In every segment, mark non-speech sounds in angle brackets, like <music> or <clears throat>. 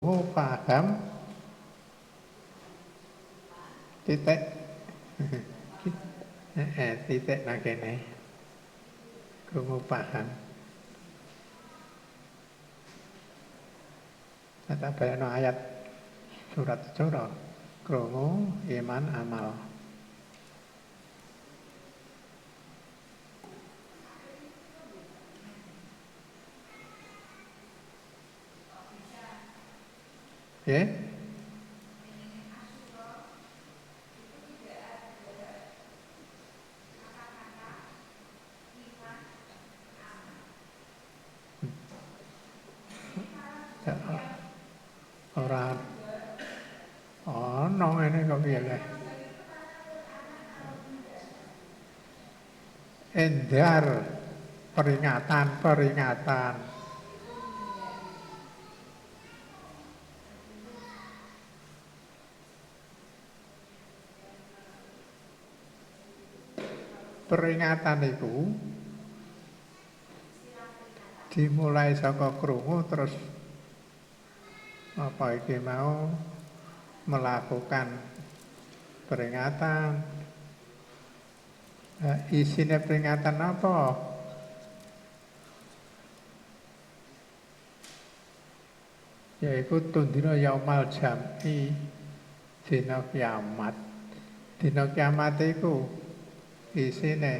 Oh, paham titik eh, titik nang kene krungu paham Kata bayano ayat surat Jura krungu iman amal Ya. Ya, Ora ono ngene kok piye le. Endar peringatan-peringatan peringatan itu dimulai saka krungu terus apa iki mau melakukan peringatan. Nah, isinya peringatan apa? Yaitu tundina yaumal jam'i dina kiamat. Dina kiamat itu isine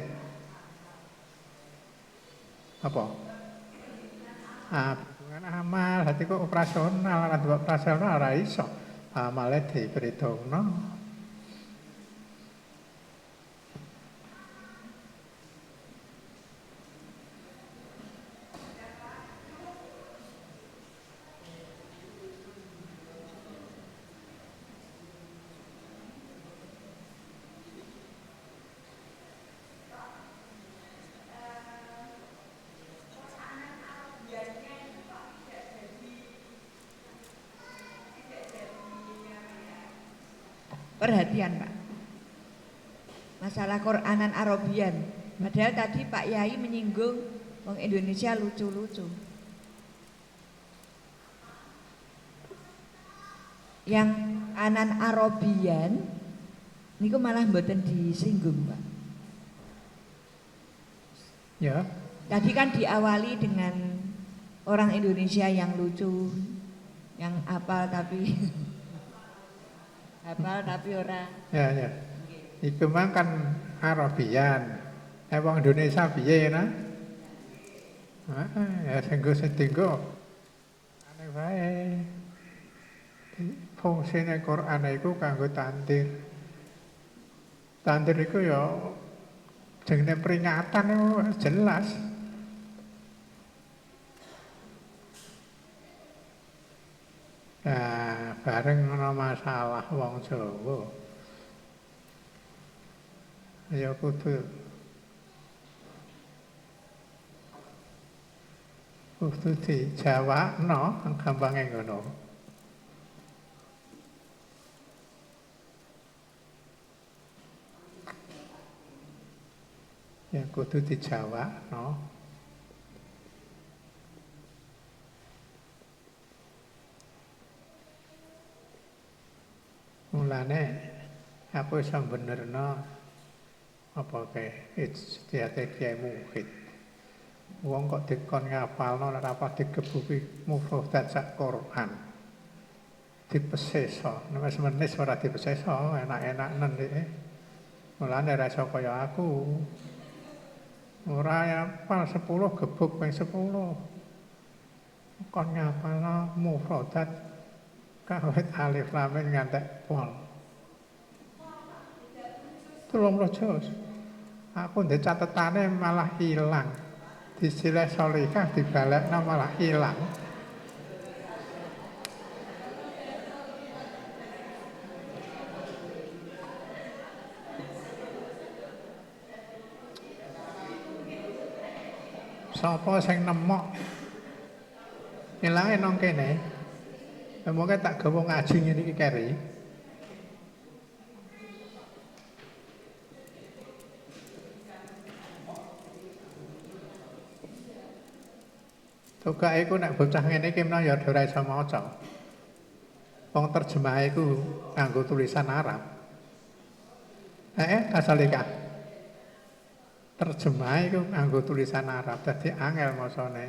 apa? Ah, hubungan amal, hati kok operasional, lan operasional ora iso. Amale diperhitungno. Perhatian Pak. Masalah Quranan Arabian. Padahal tadi Pak Yai menyinggung Wong Indonesia lucu-lucu. Yang anan Arabian niku malah mboten disinggung, Pak. Ya, Tadi kan diawali dengan orang Indonesia yang lucu, yang apa tapi <laughs> hafal tapi ora ya, ya. Iku mang kan Arabian. Eh wong Indonesia piye nah? Ah, ya sing go sing dienggo. Aneh wae. Fungsine Quran iku kanggo tandir. Tandir iku ya jenenge peringatan itu jelas. Bareng ana masalah wong Jawa. Ya kudu kudu dijawabno gampange ngono. Ya kudu dijawabno. Mulane aku iso benerno apa ke istiate kiai mukhid. Wong kok dikon ngapalno ora apa digebuki mufradat sak Quran. Dipeseso, nek wis menis ora dipeseso, enak-enak nen iki. Mulane ora iso kaya aku. Ora apal 10 gebuk ping 10. Kon ngapalno mufradat kawit alif lam mim ngantek pol. Tolong juz. Aku ndek catetane malah hilang. Disilih solihah dibalekno malah hilang. Sapa sing nemok ilange nang kene? Semoga tak gawa ngaji ngene iki keri. Tugas iku nek bocah ngene iki menawa ya ora iso maca. Wong terjemah iku nganggo tulisan Arab. Eh, asale Kak. Terjemah iku nganggo tulisan Arab, dadi angel macane.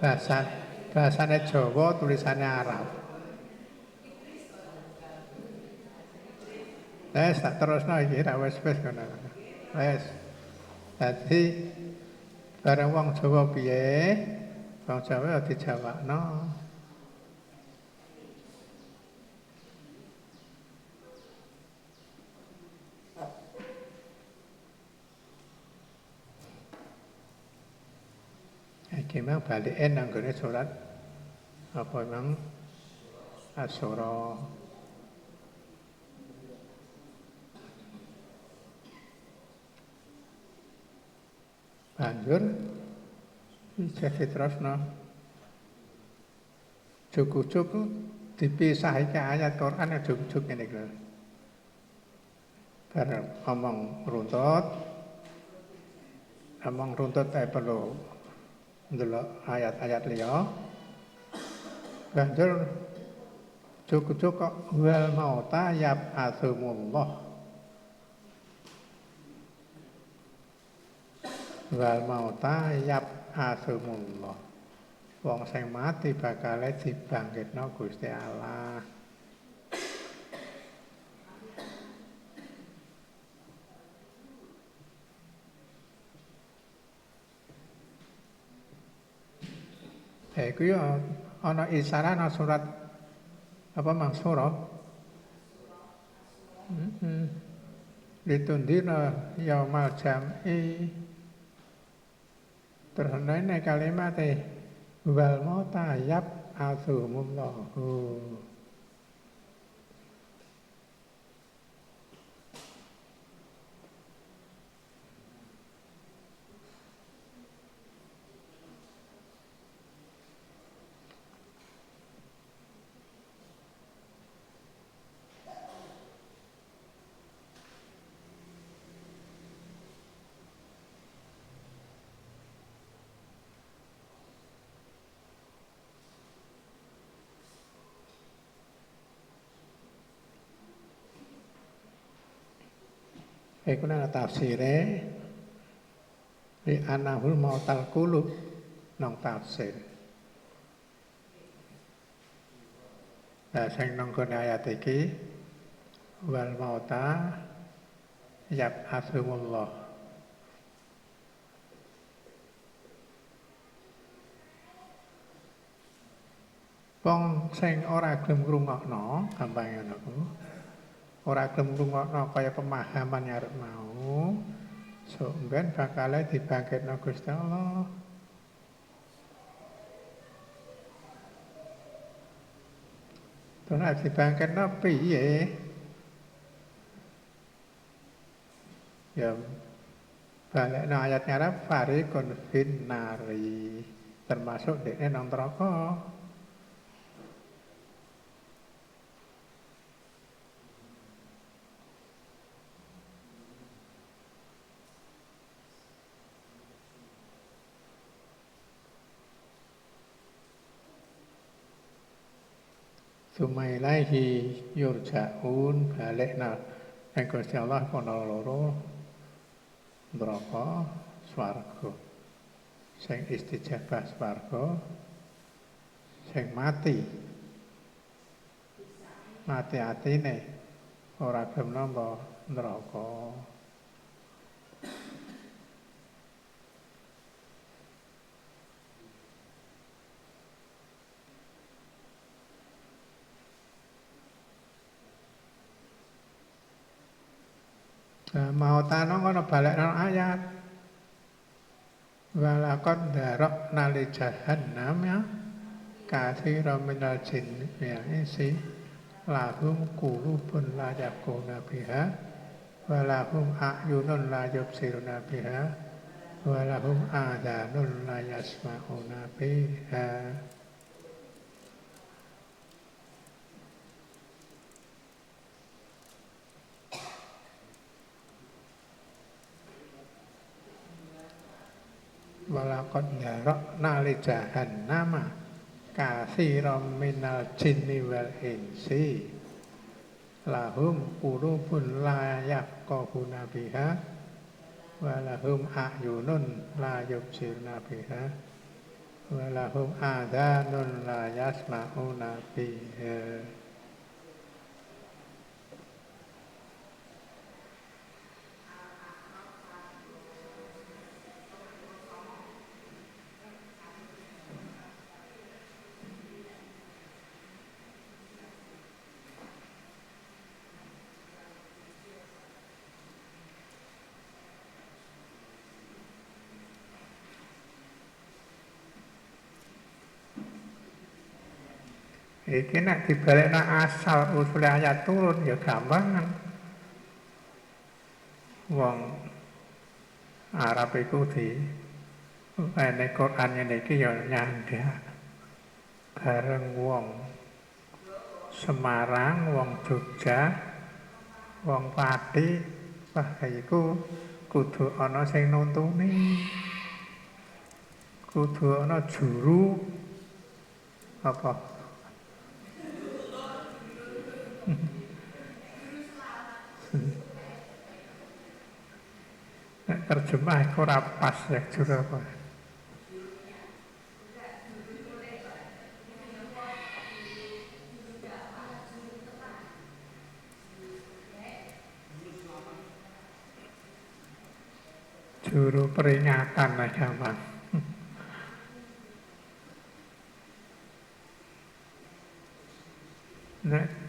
Bahasa bahasane Jawa, tulisannya Arab. Wes tak terusno iki ra wis wis ngono. Wes. Dadi bareng wong Jawa piye? Wong Jawa ya dijawabno. Iki mah balike nang gone surat apa nang Asyura. Banjur jadi terusno. Juk-juk dipisahke ayat Quran juk-juk ngene iki. Bar ngomong runtut, ngomong runtut ae perlu ndelok ayat-ayat liya. Banjur juk-juk kok wal mauta yab asumullah. Wal mauta yab asumullah. Wong sing mati bakal dibangkitno Gusti Allah. Ya iku ya ana isyarat ana surat apa mangsura. Heeh. Litundina yaumal jam'i. Terus ana kalimat e wal mauta yab asumullahu. Iku nang tafsire di anahul mautal kulub nang tafsir. Nah, sing nang kene ayat iki wal mauta yab asumullah. Wong sing ora gelem ngrungokno, gampang ngono. Ora gelem ngrungokno kaya pemahaman arep mau. Sok ben bakal dibangkitno Gusti Allah. Terus nek dibangkitno piye? Ya balik ayat Arab fariqun fin nari termasuk nang neraka. Sumailaihi yurja'un balik na yang Gusti Allah kono loro neraka swarga. Sing istijabah swarga sing mati. Mati atine ora gelem nampa neraka màu ta nó có phải lại nó ayat và là con để rộng na lì trở hình nám nhá cả thi rồi mình là chỉnh mẹ ý sĩ là hương cụ lưu phân là dạp cổ nà phì hả và là hương ạ dù nôn là dọc sĩ rô nà phì hả và là hương ạ giả nôn là yasma hồ nà phì hả วลากัญญาระนาลิจาหันนามากาซีรอมมินาชินิเวลเอนซีลาหุมปูรุพุนลายักกอคุณาปิฮะวลาหุมอะอยู่นุนลายบศิรนาปิฮะวลาหุมอาดานุนลายัสมาอุนาปิเะ Iki nek dibalekno asal usul ayat turun ya gampang. Wong Arab iku di ene Quran ngene iki ya nyandak bareng wong Semarang, wong Jogja, wong Pati, wah iku kudu ana sing nuntuni. Kudu ana juru apa <laughs> Nek terjemah kok pas ya juru apa. Juru peringatan lah gampang. <laughs> Nek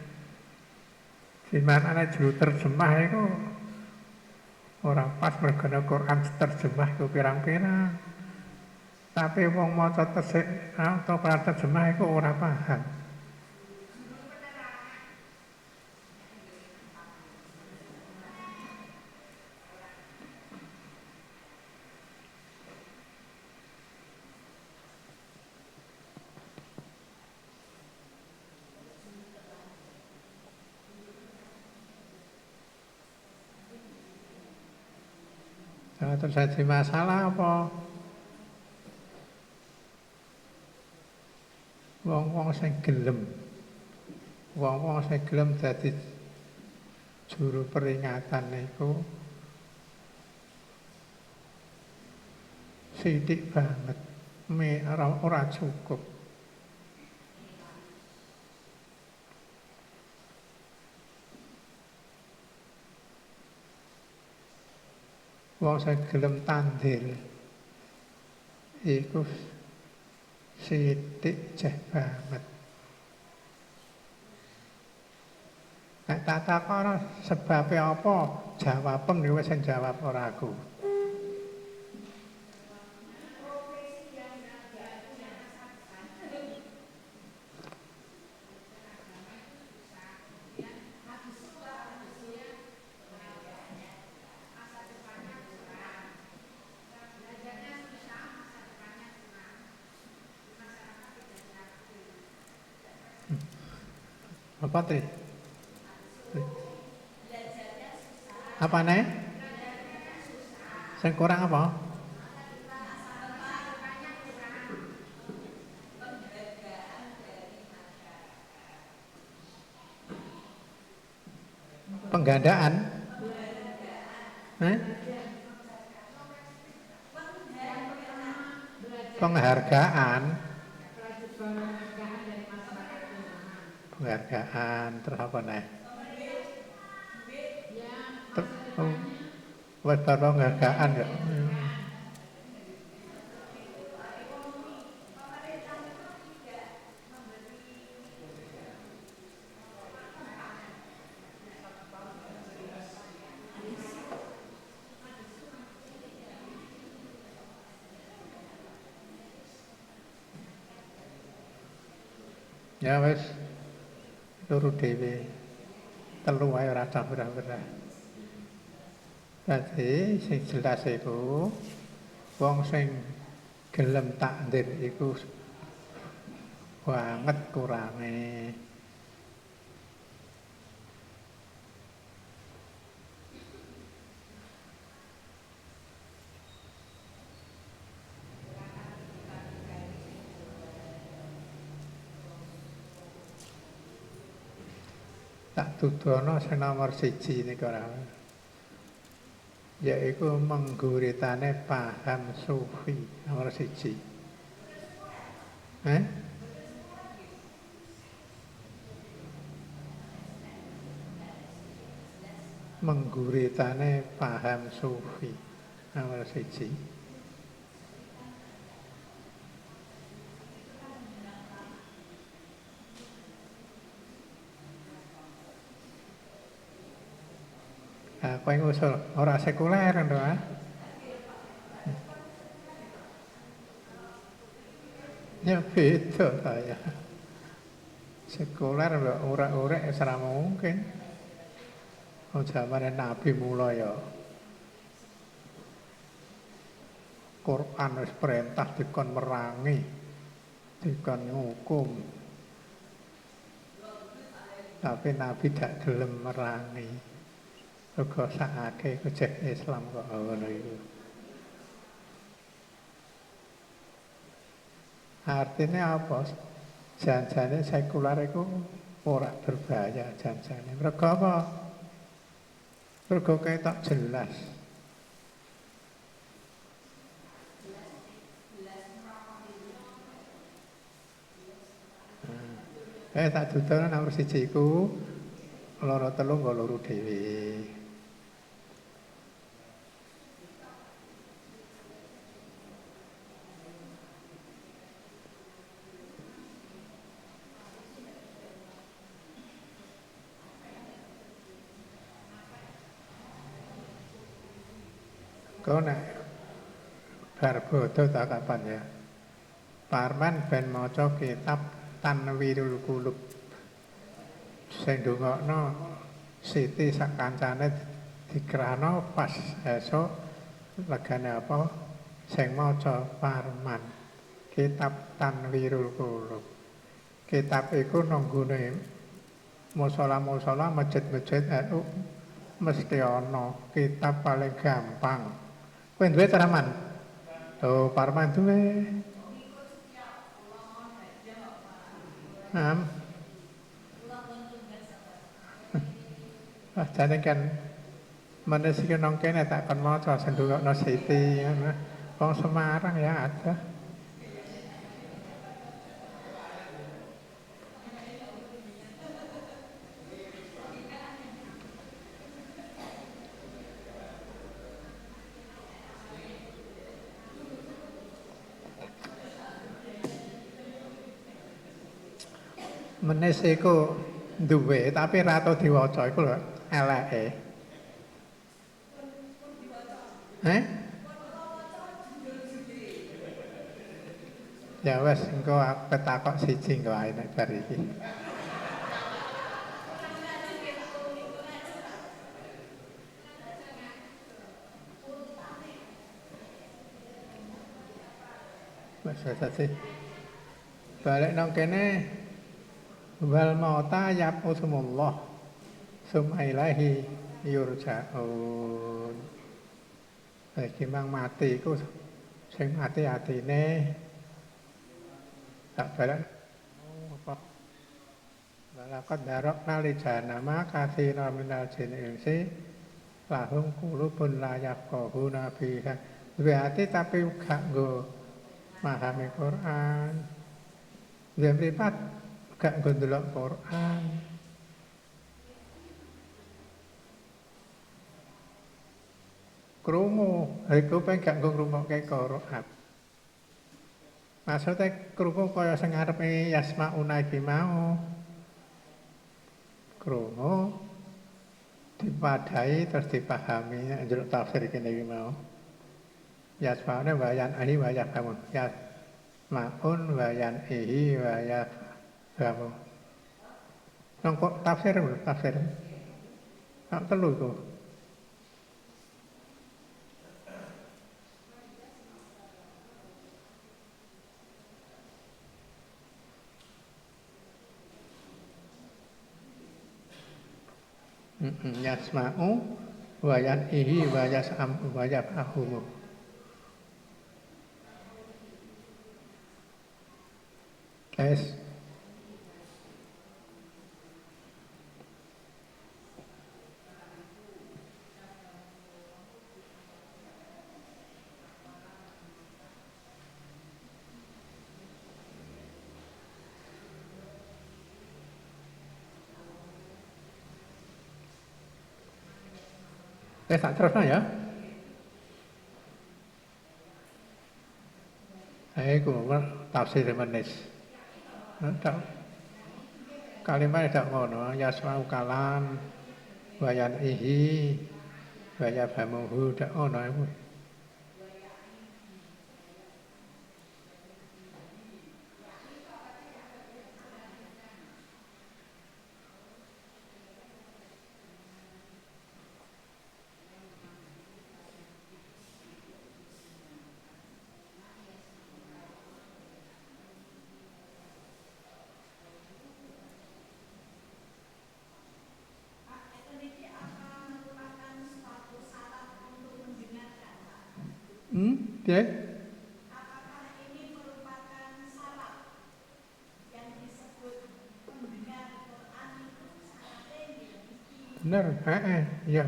di mana ana juru terjemah itu orang pas mergana Quran terjemah itu pirang-pirang. Tapi wong maca tesik atau terjemah itu ora paham. Kalau terjadi masalah apa? Wong-wong sing gelem. Wong-wong sing gelem dadi juru peringatan niku sithik banget. Me ora, cukup. Wong sing gelem tandil iku sithik jeh banget. Nek tak takono sebabe apa, jawabem wis jawab ora aku. Apa teh? Apa nih? Sing kurang apa? Penggandaan? Eh? Penghargaan? Penghargaan, terus apa nih? Ter- oh, Buat baru penghargaan ya? Usah berah-berah. Dadi sing jelas iku wong sing gelem takdir iku banget kurange. Tudono sing nomor siji niku ora. Yaiku mengguritane paham sufi nomor siji. Eh? Mengguritane paham sufi nomor siji. Nah, kowe ngusul ora sekuler to, ah. Ya beda saya. Sekuler ora ora ora mungkin. Oh zamane Nabi mula ya. Quran wis perintah dikon merangi, dikon ngukum. Tapi Nabi tidak gelem merangi. Mergo sakake kejek Islam kok ngono iku. Artinya apa? Janjane sekular itu ora berbahaya janjane. Apa? Mergo ketok jelas. Eh tak duduk nomor siji iku loro telu loro dhewe. Bar bodo tak kapan ya? Parman ben maca kitab Tanwirul Qulub. Sing ndongakno Siti sak kancane dikrano pas esuk legane apa sing maca Parman. Kitab Tanwirul Qulub. Kitab iku nanggone musala-musala masjid-masjid NU mesti ana kitab paling gampang. Kowe duwe Taraman? Oh, Parman duwe. Am. Ah, jane kan menes iki nang kene tak kon maca sendungokno Siti ngono. Wong Semarang ya ada. Menes iku duwe tapi ra tau diwaca iku lho eleke. Eh? Ya wes engko aku ketakok siji engko ae nek bar iki. Wes sasi. Balik nang kene วัลมอตายับอุสมุลลอฮสุมัยละฮียูรชาอูนเอคิมังมาติก็ใชงมาติอาติเน่ตัดไปแล้วเราก็ดารอกนาลิชานามะคาซีนามินาเชนเองซิลาฮุงกูรุปุลลายับกอฮูนาพีค่ะเวอาติตาปิวขะโกมาหาเมกอรานเรียมปฏิบัต gak nggo ndelok Quran. Krungu, iku pengen gak nggo ngrungokke Quran. Maksudnya krungu kaya sing ngarepe Yasmauna iki mau. Krungu dipadai terus dipahami njaluk tafsir kene iki mau. Yasmauna wayan ahi wayan kamu. Yasmaun wayan ihi wayan kamu. Nang kok tafsir tafsir. Tak telu itu. Yasma'u wa yan'ihi wa yas'am wa yaf'ahumu. Guys, Eh tak terusno ya. Eh, iku tafsir menis. Tak kalimat tak ngono, yasma'u kalam wayan ihi waya bamuhu tak ngono piye? Bener, eh, iya.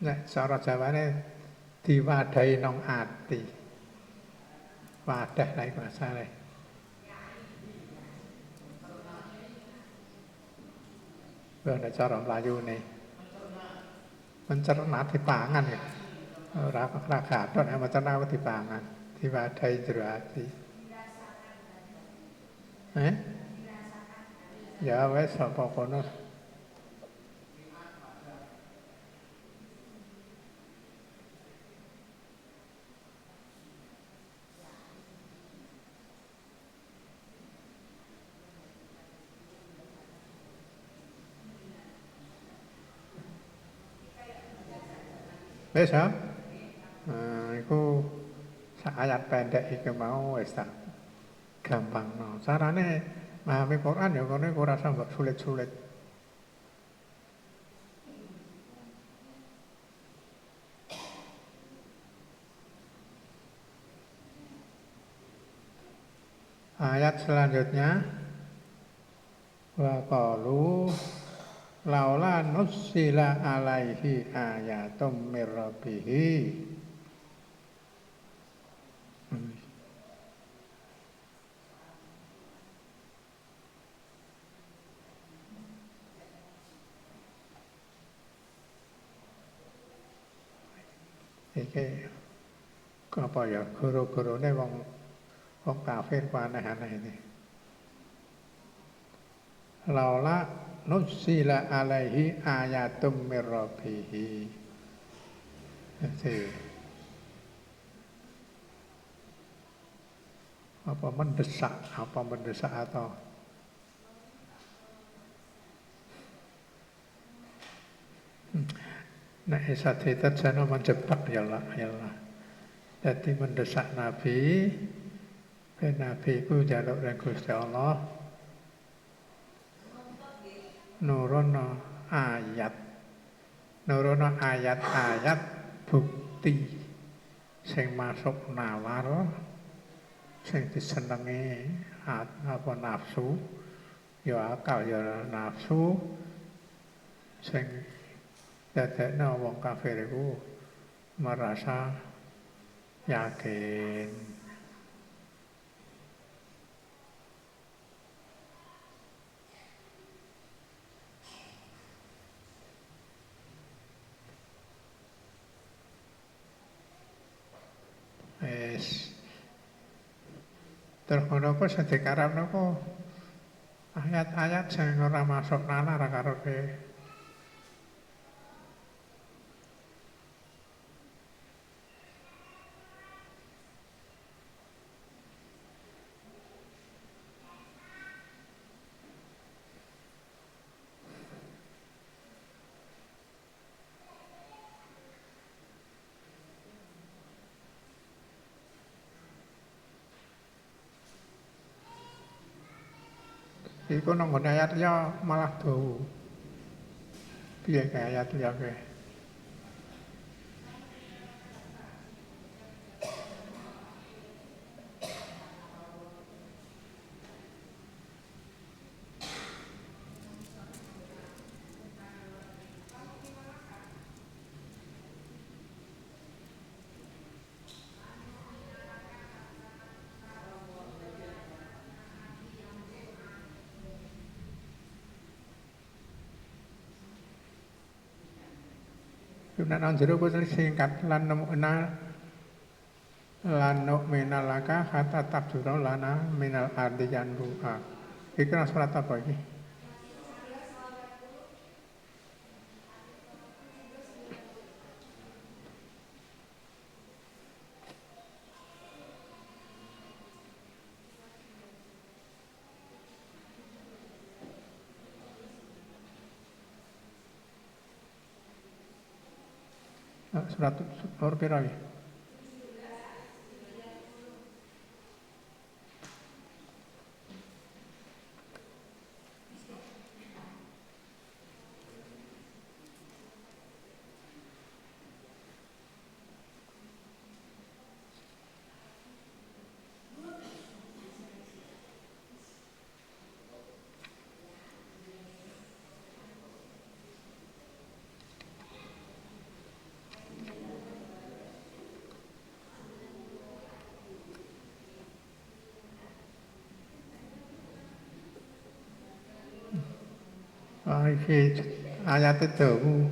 Nek cara Jawane diwadahi nang ati. Wadah lah iku asale. Lha nek cara Mlayune. Mencerna dipangan ya. Ora ora gathok nek mencerna ku dipangan, diwadahi jero ati. Eh? Ya wes apa kono. Wis ya. Nah, iku sak ayat pendek iki mau wis tak gampangno. Carane memahami Quran ya iku ora usah mbok sulit-sulit. Ayat selanjutnya wa qalu เราล่านุสีลาอะไรที่อาญาต้มเมรปีฮีเจ๊ก็ปล่อยคุรุคุรุได้วงวงกล่าเฟ้นกวานอาหารไหนนี่เราละ nusila alaihi ayatum mir rabbihi. Jadi, apa mendesak, apa mendesak atau Hmm. Nek Isa diterjano menjebak ya Allah, ya Allah. Jadi mendesak Nabi, Nabi ku jaluk ring Gusti Allah nurono ayat. Nurono ayat-ayat bukti sing masuk nalar sing disenengi apa nafsu. Ya akal ya nafsu. Sing dadekno wong kafir iku merasa yakin Wis. Ngono ku sing dikarepno ku ayat-ayat sing ora masuk nalar karo ke Iku nang ayat liya malah dawa. Piye kae ayat liya kae? Yunan nang jero kuwi singkat lan nemuna lan nu'mina laka hatta tabjura lana minal ardi yanbu'a. Iki nang surat apa iki? Ah, Surat nomor pira iki? Ah, iki ayat dawu.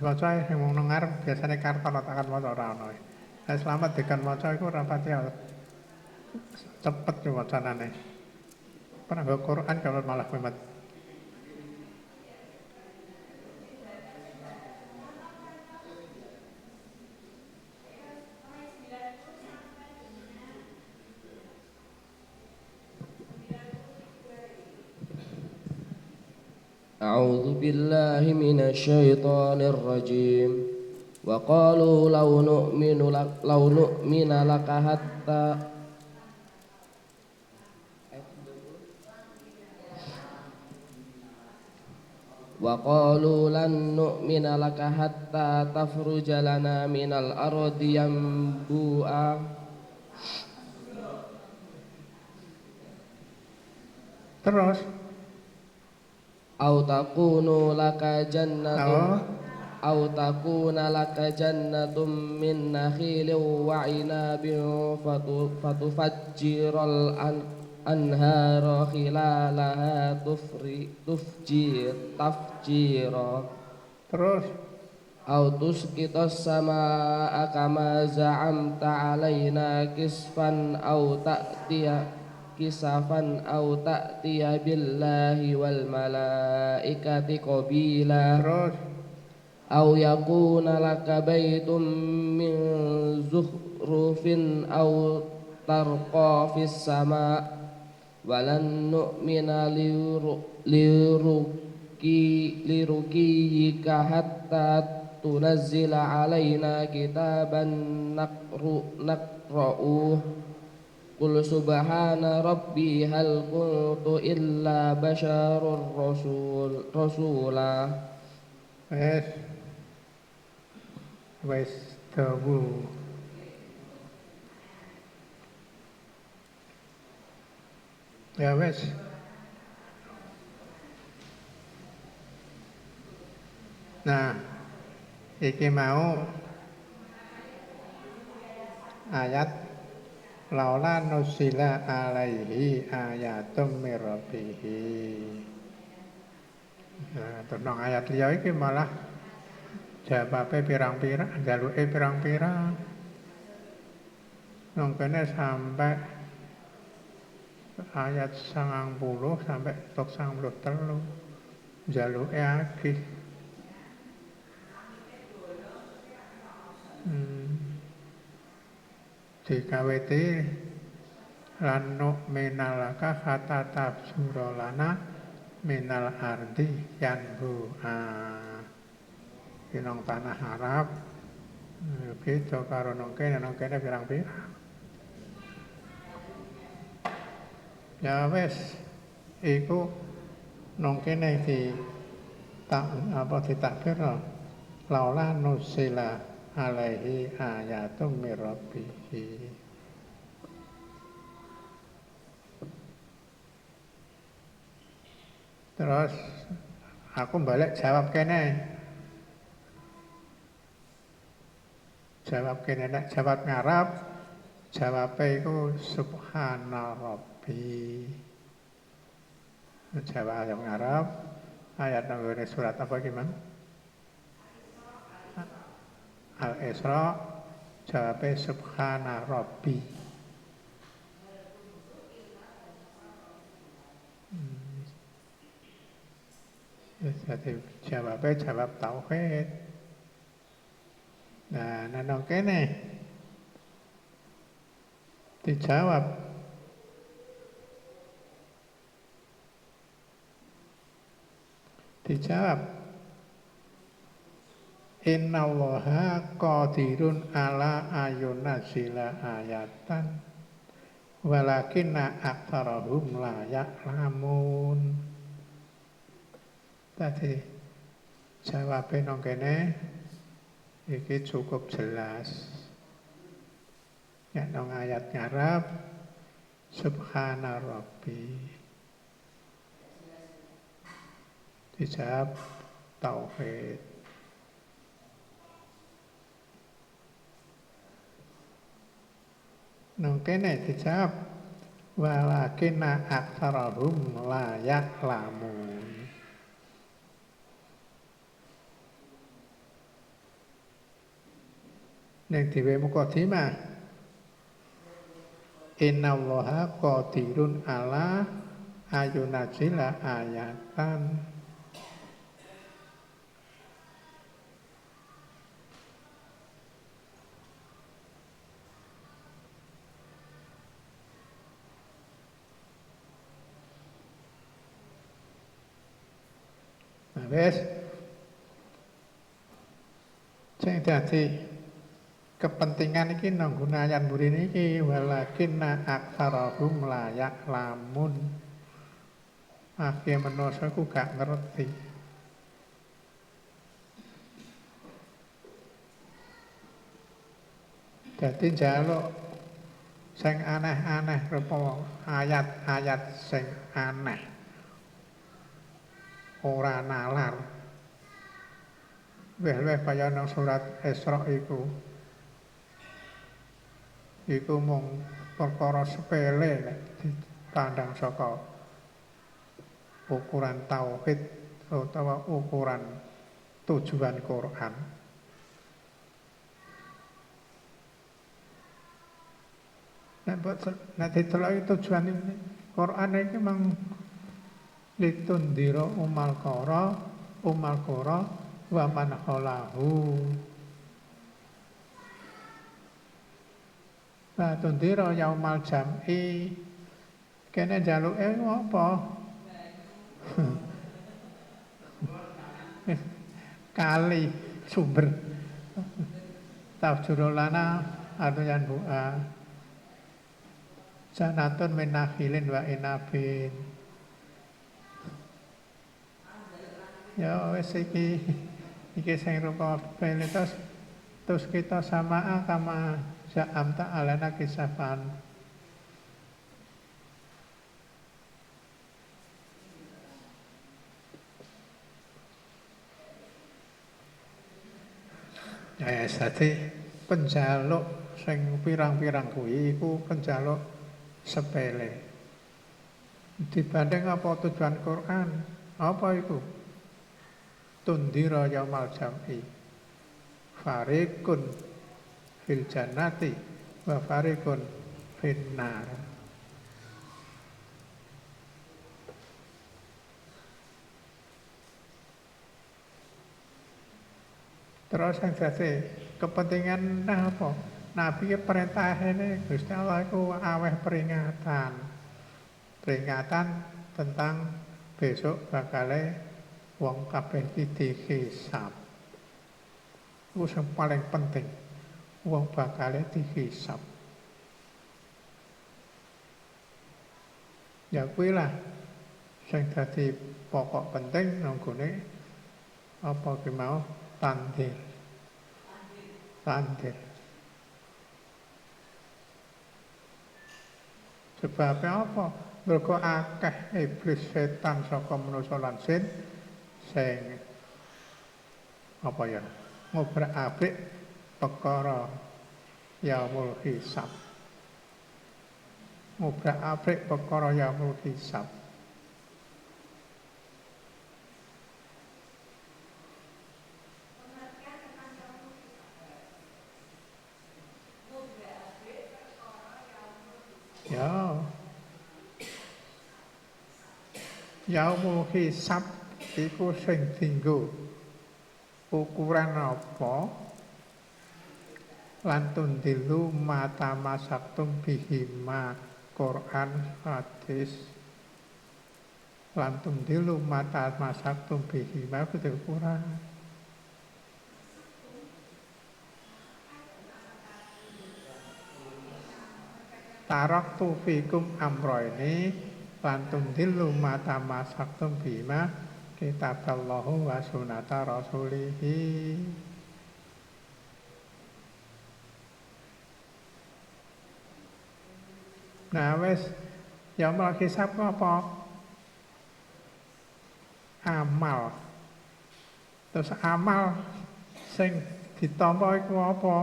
Maca ae sing wong nengar biasane kartono takan maca ora ono. Nek selamat dekan maca iku ora pati cepet yo wacanane. Pernah Quran kalau malah memet. بالله من الشيطان الرجيم وقالوا لو نؤمن لك لو نؤمن لك حتى وقالوا لن نؤمن لك حتى تفرج لنا من الأرض ينبوءا Terus au takunu laka jannatun au? Takuna laka jannatum min nakhilin wa inabin fatufajjiral an anhara khilalaha tufri tufjir tafjira. Terus? Au tusqitas samaa kama za'amta alaina kisfan au ta'tiya kisafan au ta'tiya billahi wal malaikati qabila. Terus. Au yakuna laka baitum min zuhrufin au tarqa fis sama. Walan nu'mina liruki lirukiyika hatta tunazzila alaina kitaban nakru naqra'uh. قل سبحان ربي هل كنت إلا بشر رسول رسولا wes wes dawu. Ya wes. Nah, iki mau ayat laula nusila alaihi ayatum mirabihi. Nah, ayat liya iki malah jawabe pirang-pirang, jaluke pirang-pirang. Nang kene sampai ayat 90 sampai tok 93. Jaluke akeh. Hmm. Dikawiti lan nu'minalaka kata tafsura lana minal ardi yanbu ah. Nang tanah Arab. Eh, beda karo nang kene nang kene pirang-pirang. Ya wes iku nang kene di tak apa ditakbir laula nusila alaihi ayatum Terus aku balik jawab kene. Jawab kene nek jawab ngarap Jawabe iku subhana rabbi. Jawab yang Arab ayat nomor surat apa gimana? Al-Isra jawabnya subhana rabbi. Hmm. Ya, Jadi jawabnya jawab tauhid. Nah, nanong kene dijawab dijawab Innallaha qadirun ala ayunazila ayatan walakinna aktsarahum la ya'lamun. Tadi jawabnya nang kene iki cukup jelas. Ya nang ayat ngarap subhana rabbi dijawab tauhid nang kene dijawab walakinna aktsarahum la ya'lamun ning dhewe mukadimah innallaha qadirun ala ayunazila ayatan Nah, wis sing dadi kepentingan iki nang gunayan burine iki walakinna aktsarahum la ya'lamun akeh menungso ku gak ngerti. Dadi njaluk sing aneh-aneh rupa ayat-ayat sing aneh ora nalar Weh-weh kaya nang surat Isra iku iku mung perkara sepele nek dipandang saka ukuran tauhid utawa ukuran tujuan Quran. Nek nek ditelok tujuan ini Quran iki mang litundira umal qara umal qara wa man khalahu Nah, tundira yaumal jam'i. Kene jaluke apa? <laughs> Kali sumber. Tafsirul lana artian bu'a Janatun min nakhilin wa inabin Ya wis iki iki sing rupa pelitos terus kita sama kama Ja'am ta'alana kisafan Ya, dadi penjaluk sing pirang-pirang kuwi iku penjaluk sepele. Dibanding apa tujuan Quran? Apa itu? Tundira yaumal jam'i. Farikun fil jannati wa farikun finnar. Terus yang dadi kepentingan apa? Nabi perintah ini Gusti Allah itu aweh peringatan. Peringatan tentang besok bakale wong kabeh dihisab. Itu yang paling penting. Wong bakale dihisab. Ya kuwi lah sing dadi pokok penting nanggone apa ki mau tandir. Tandir. Sebabnya apa? Mergo akeh iblis setan saka manusa lan jin sing apa ya ngobrak-abrik perkara yaumul hisab. ngobrak-abrik perkara yaumul hisab. Ya. Yaumul hisab iku sing dinggo ukuran apa? Lan tundilu mata masaktum bihima Quran hadis lan tundilu mata masaktum bihima kudu ukuran Tarok tu fikum amro ini Lantum dilu mata masaktum bima Kitab Allahu wa sunata rasulihi Nah wes Ya hisab apa? Amal Terus amal Sing ditampa iku apa?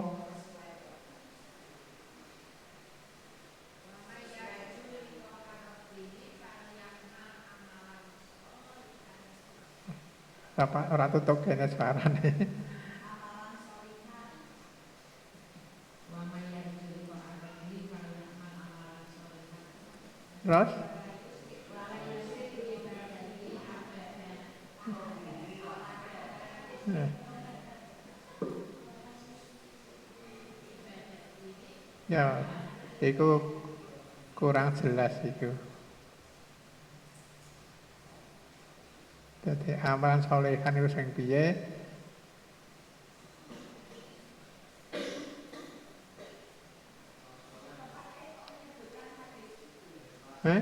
Apa ora tutup kene suarane. <laughs> Terus? Ya, itu kurang jelas itu. Jadi amalan solehan itu sing piye? Eh?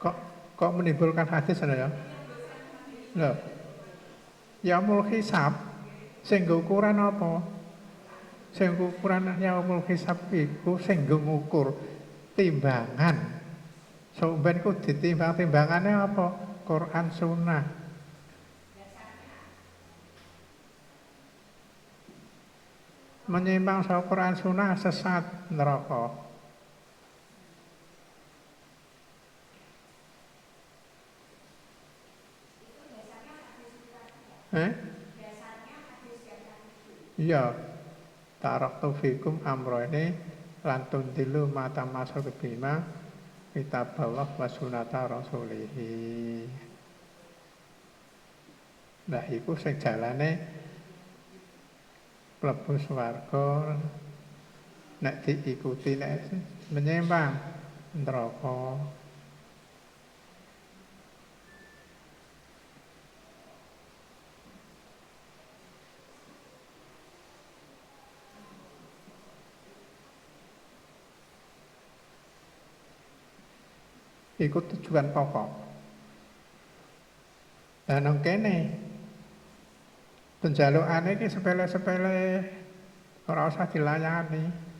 Kok kok menimbulkan hadis ana ya? Loh. Yaumul hisab sing ukuran apa? Sing ukuran yaumul hisab iku sing ngukur timbangan. Soben ku ditimbang timbangannya apa? Quran sunnah. Menyimbang sama Quran sunnah sesat neraka. Eh? Iya. Tarak fikum amro ini lantun dilu mata masuk ke bima kitab Allah wa sunata rasulihi. Nah, iku sing jalane mlebu swarga nek diikuti nek menyimpang neraka. Iku tujuan pokok. Dan nang kene penjalukane iki sepele-sepele ora usah dilayani.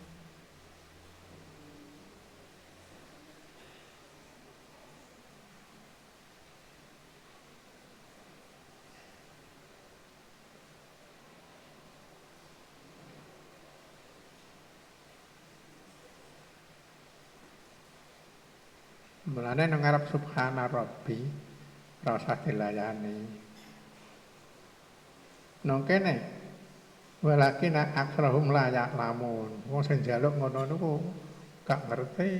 Mulane nang ngarep subhana rabbi ora usah dilayani. Nang kene walakin akrahum la ya'lamun. Wong sing njaluk ngono niku gak ngerti.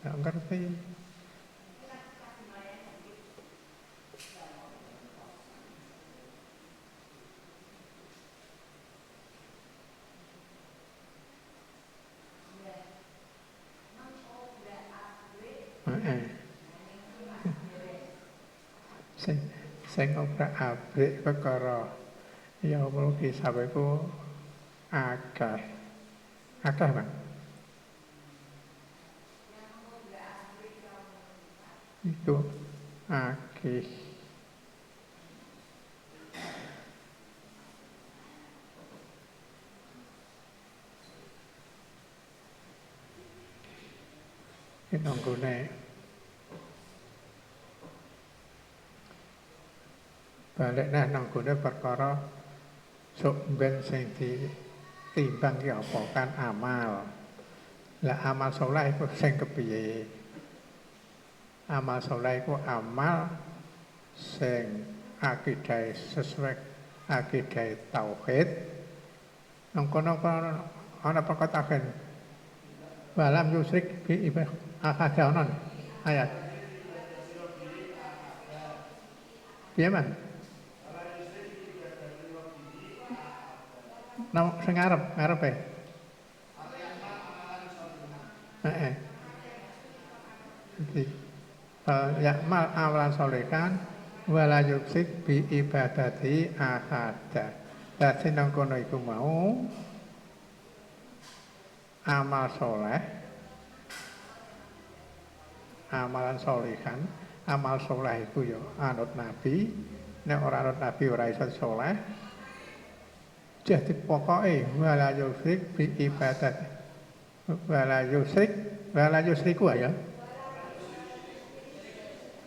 Gak ngerti. Sing obrak-abrik perkara ya Allah kisah iku akeh. Akeh, Bang. Itu akeh. Ini nanggone balik nah nanggone perkara sok ben sing di timbang ki apa kan amal. Lah amal saleh iku sing kepiye? Amal saleh iku amal sing akidah sesuai akidah tauhid. Nang kono ana perkataan walam yusrik bi ibadah ahad ayat. Piye man? Nama sing ngarep, ngarep e. Heeh. Jadi ya'mal amalan solekan wala yuksik bi ibadati ahada. Dadi nang kono iku mau amal soleh amalan solehan amal soleh iku ya anut nabi nek ora anut nabi ora iso soleh jadi pokoknya wala yusrik bi ibadat. Wala yusrik wala yusriku ya.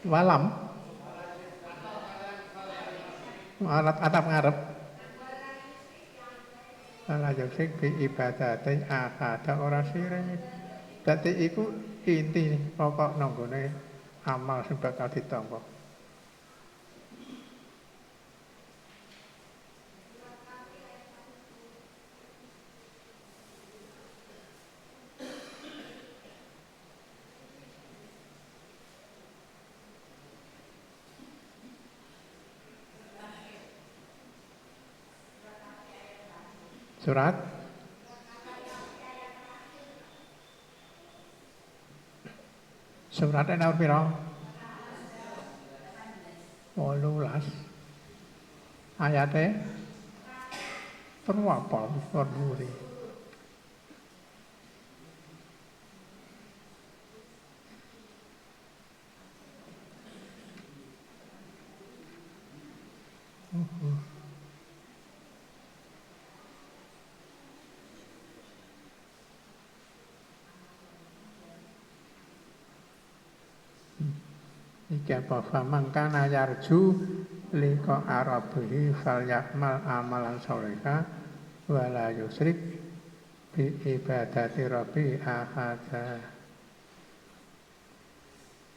Walam. Alat atap ngarep. Wala yusrik bi ibadat ahada ora sirik dadi iku inti pokok nanggone amal sing bakal ditampa Surat Surat nomor piro? 18. Ayate Terus apa kon nuri? Iki apa faman kana yarju liqa arabihi fal yakmal amalan soleka wala yusrik bi ibadati rabbi ahada.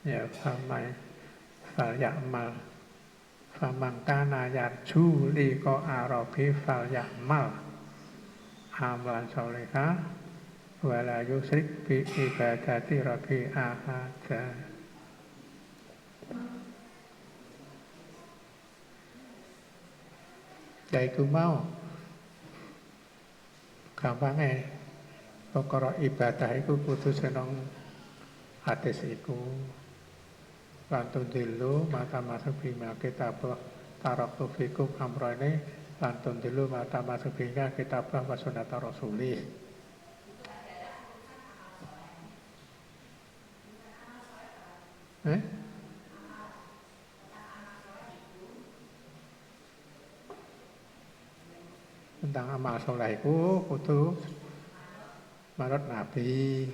Ya faman fal yakmal. Faman kana yarju liqa fal yakmal amalan soleka wala yusrik bi ibadati rabbi ahada Ya iku mau. Gampangnya perkara ibadah iku kudu seneng hadis iku. Lantun dilu mata masuk bima kitabah taraktu fikum amrane lantun dilu mata masuk bima kitabah wa sunata rasulih. Eh? Tentang amal soleh itu kudu menurut Nabi.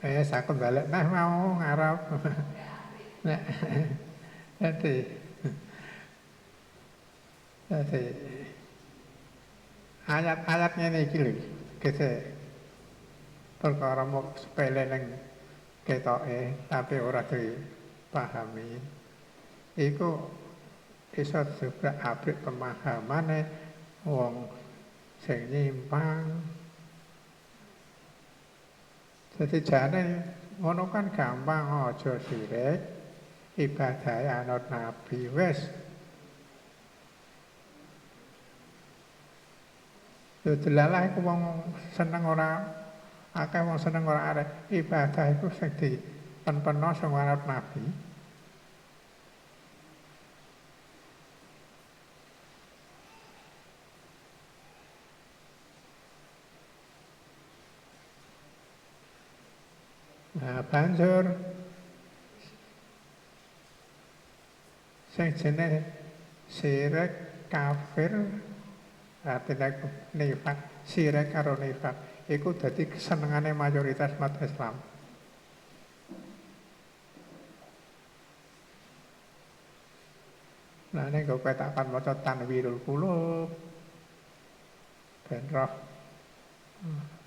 Eh sakit balik. Nah mau ngarap <laughs> nah jadi jadi ayat-ayatnya ini gini kita perkara mau sepele neng ketoke tapi ora dipahami. Iku iso juga abrik pemahamane wong sing nyimpang. Jadi jane ngono kan gampang aja sirik ibadah anut nabi wis. Yo delalah iku wong seneng ora akeh wong seneng ora arek ibadah iku sing dipen-peno sing anut nabi. Nah, banjur. Sing jenenge sirik kafir artinya nifak. Sirik karo nifak. Iku dadi kesenengane mayoritas umat Islam Nah ini gue katakan maca tanwirul qulub. Ben roh. Hmm.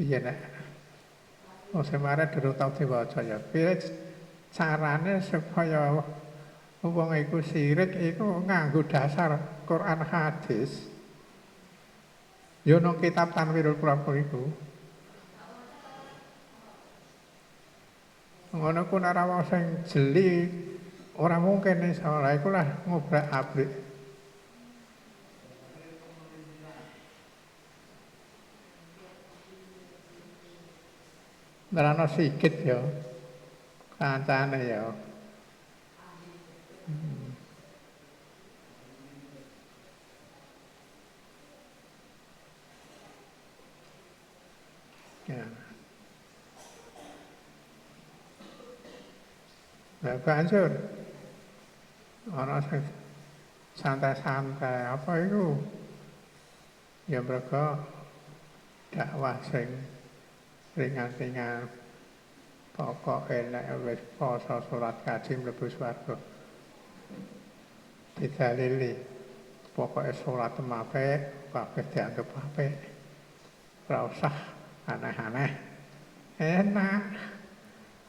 Iya nek. Oh semare durung tau diwaca ya. Piye carane supaya wong iku sirik iku nganggo dasar Quran hadis. Yo nang kitab Tanwirul Qur'an iku. Ngono ku nek wong sing jeli ora mungkin iso. Lah iku lah ngobrak-abrik. Nerano sikit ya. Kancane ya. Hmm. Nah, banjur. Ana sing santai-santai apa itu? Ya mereka dakwah sing ringan-ringan. Pokok enak wis poso salat kaji mlebu swarga. Didalili. Pokoke salat apik kabeh dianggap apik ora usah aneh-aneh. Enak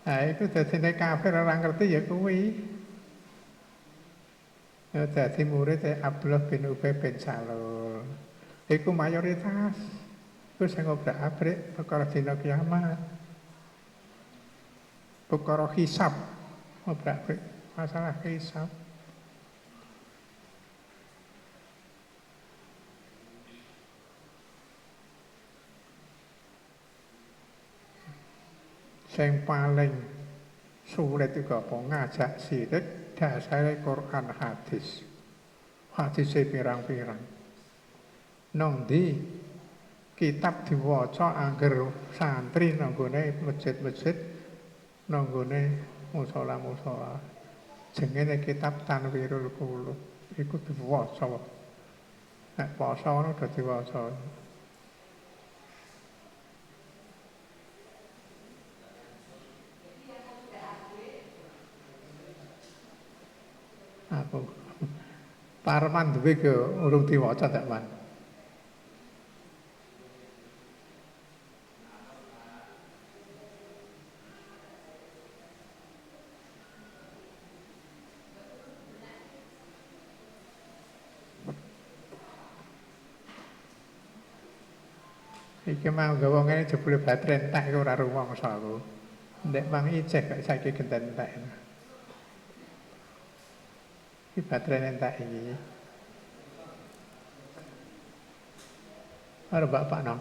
Đấy, cứ thể thiên đại cao phải là răng là tí dự của quý. Nếu thể thiên mù rít thì áp lực bình ưu phê bình xà lô. Thì cũng mà dối Sing paling sulit juga apa ngajak sirik dasare Quran hadis. Hadise pirang-pirang. Nang ndi kitab diwaca angger santri nang gone masjid-masjid nang gone musala-musala. Jenenge kitab Tanwirul Qulub. Iku diwaca. Nek poso ngono diwaca. Aku Parman duwe ke urung diwaca tak man. Iki mau gawa ngene jebule baterai entek ora rumangsa aku. Ndek mang ijek kok saiki genten entek. Iki baterai entek iki. Ora bapak no.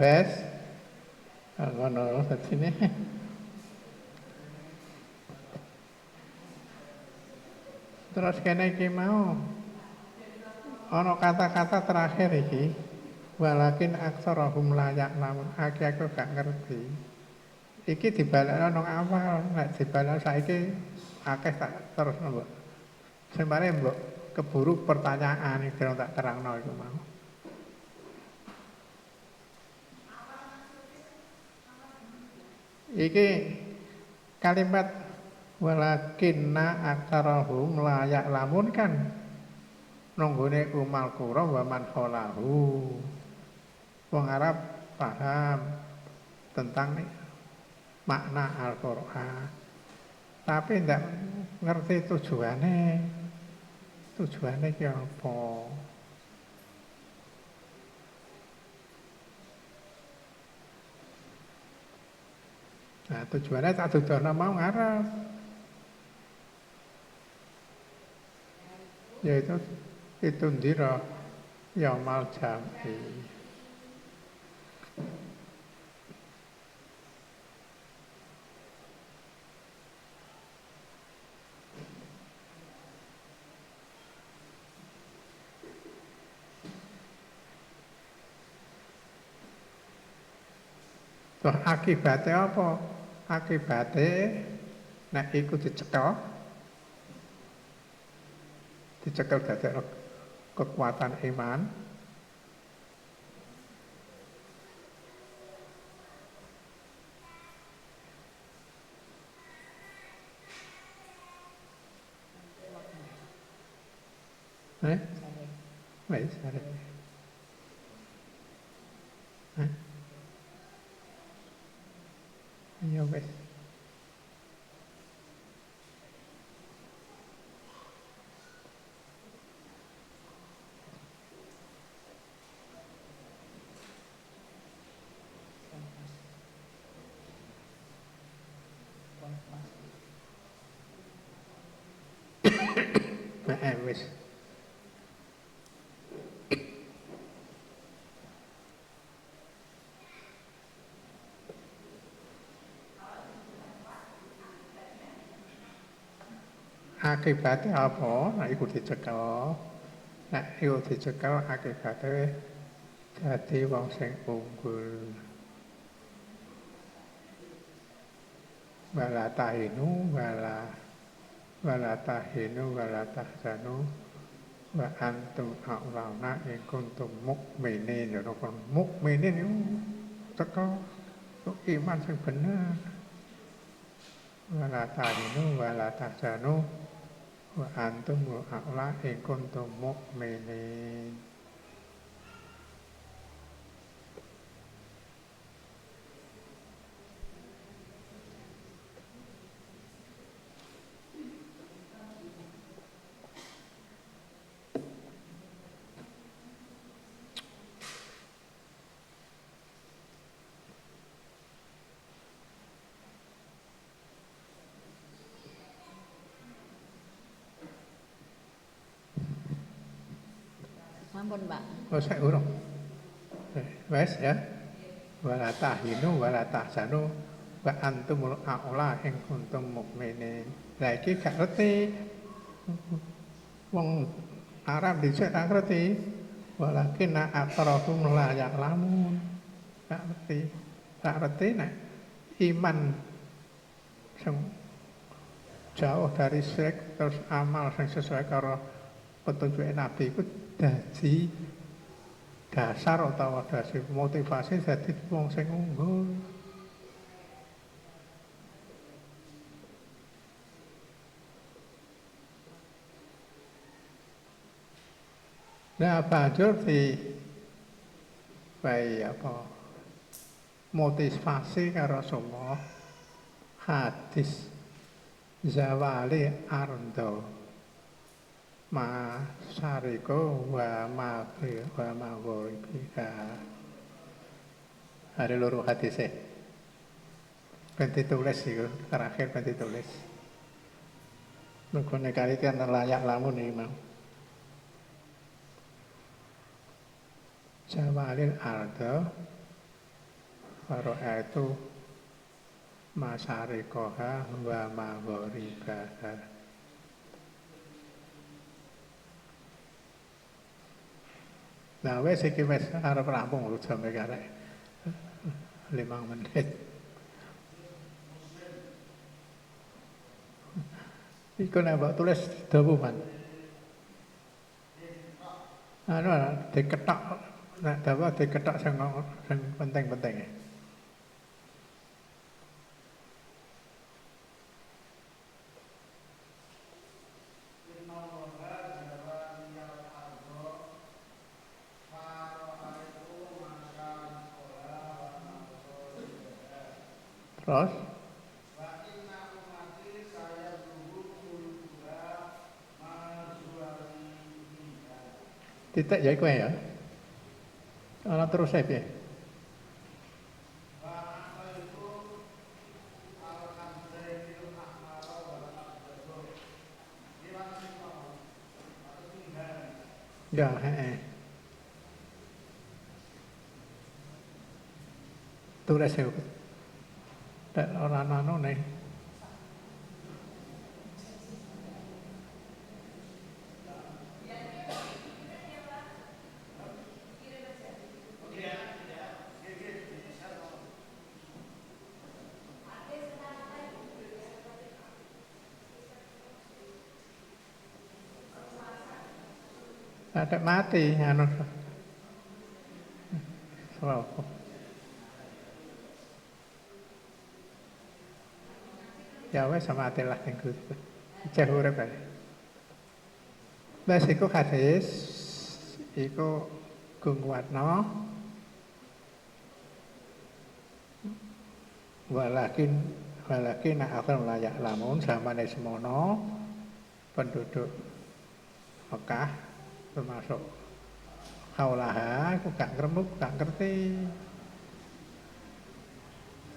Wes. Ngono dadine. Terus kene iki mau ana kata-kata terakhir iki walakin aksarahum layak lamun akeh aku gak ngerti. Iki dibalekno nang awal, nek dibalekno saiki akeh tak terus mbok. Sembare mbok keburu pertanyaan iki tak terangno iku mau. Iki kalimat walakinna aktsarahum layak lamun kan nonggone umal qura wa man kholahu. Wong Arab paham tentang makna Al-Qur'an. Tapi ndak ngerti tujuannya. Tujuannya ki apa? Nah, tujuannya tak tujuan mau ngarep. yaitu itu diro yomal jami. Tuh akibatnya apa? Akibatnya, nah iku dicetak, dicekel dadi kekuatan iman Eh? Wis, arep. Hah? Ya wis. Eh, wis. <coughs> Akibatnya apa? Nah, iku dicekel. Nek iku dicekel akibatnya dadi wong sing unggul. วาลาตาเหนุวาลาวาลาตาเหนุวาลาตาจานุว่าอันตุเอาเรานะเองคนตุมุกไม่เน่เดี๋ยวเราคนมุกไม่เน่นิ้วตะก็ตุกีมันสังผนนะวาลาตาเหนุวาลาตาจานุว่าอันตุเอาละเองคนตุมุกไม่เน่ Sampun, Pak. Oh, saya urung. Eh, Wes ya. Wala tahinu wala tahzanu wa antumul a'la in kuntum mukminin. Lah iki gak ngerti. Wong Arab dhisik tak ngerti. Walakin aktsarahum la ya'lamun. Tak ngerti. Tak ngerti nek iman sing jauh dari syirik terus amal sing sesuai karo petunjuk Nabi itu dadi dasar utawa dasi motivasi dadi wong sing unggul. Nah, banjur di bayi apa motivasi karo semua hadis zawali ardo ma sariko wa ma wa ma goribika ada loro hadisnya ben ditulis itu terakhir ben ditulis Mergo nek kali kan layak lamun iki mau Jawalil ardo Faro itu Masarikoha wa maghoribaha Nah, wes iki wes arep rampung lho jam iki arek. Limang menit. Iku nek mbok tulis dawu man. Anu diketok nek dawa diketok sing penting-penting. Terus Titik ya kowe ya. Ana terus saya piye? Ya, heeh. Tulis ya. Nek ora anu nih. Ada mati anu. Rokok. Ya wes sama ning kudu. Cek urip ae. Wes iku hadis iku gungwatno walakin walakin akan layak lamun sama semono penduduk Mekah termasuk kaulaha aku gak ngremuk gak ngerti.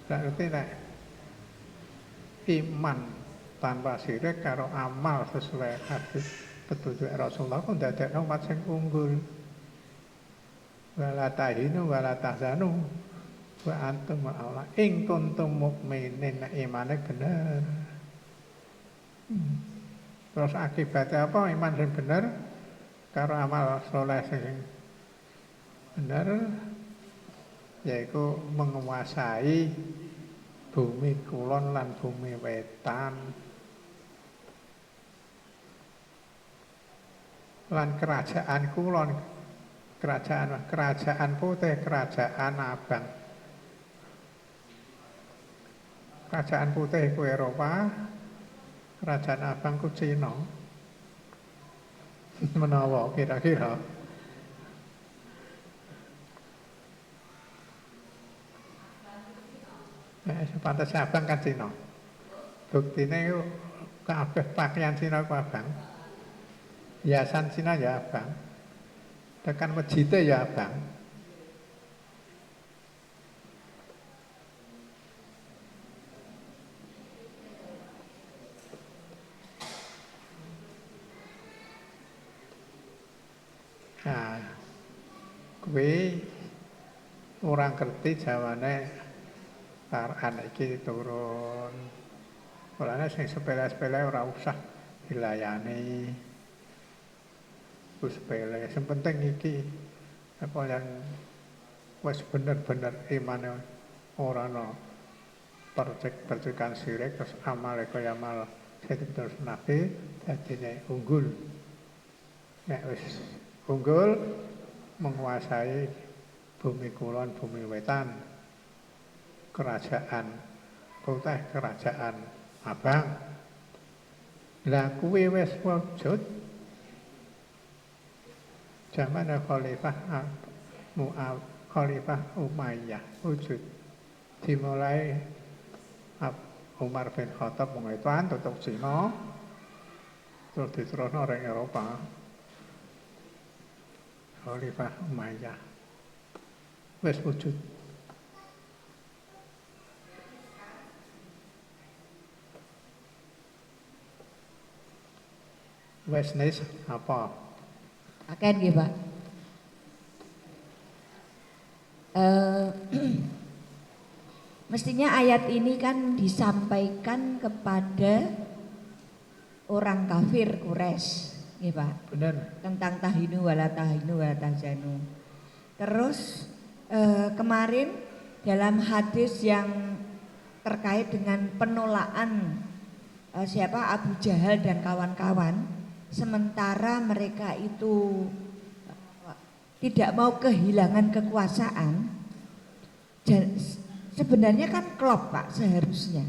Gak ngerti nek iman tanpa sirik karo amal sesuai hadis petunjuk Rasulullah kok ndadekno umat sing unggul. Wala tahinu wala tahzanu wa antum Allah. Ing kuntum mukminin nek imane bener. Hmm. terus akibatnya apa? Iman sing bener karo amal soleh sing bener yaitu menguasai bumi kulon lan bumi wetan. Lan kerajaan kulon kerajaan kerajaan putih kerajaan abang. Kerajaan putih ku Eropa kerajaan abang ku Cina <laughs> menawa kira-kira Eh, pantas abang kan Cina. Buktine yo kabeh pakaian Cina ku abang. Hiasan Cina ya abang. Tekan masjidnya ya abang. Nah, kuwi orang ngerti jawane Quran iki turun. Mulane sing sepele-sepele ora usah dilayani. Wis sepele, sing penting iki apa yang wis bener-bener imane ora ana percek-percekan sirik terus amal kaya amal terus nabi dadine unggul. Nek wis unggul menguasai bumi kulon, bumi wetan, kerajaan kota kerajaan abang lah kuwi wis wujud zaman khalifah Mu'ab khalifah Umayyah wujud dimulai Umar bin Khattab mengituan tutup Cina terus diterusno orang Eropa khalifah Umayyah wis wujud Wes nis apa? Akan nggih, Pak. Eh, <clears throat> mestinya ayat ini kan disampaikan kepada orang kafir Quraisy, nggih, Pak. Bener. Tentang tahinu wala tahinu wala tahzanu. Terus eh, kemarin dalam hadis yang terkait dengan penolakan eh, siapa Abu Jahal dan kawan-kawan sementara mereka itu tidak mau kehilangan kekuasaan dan sebenarnya kan klop Pak seharusnya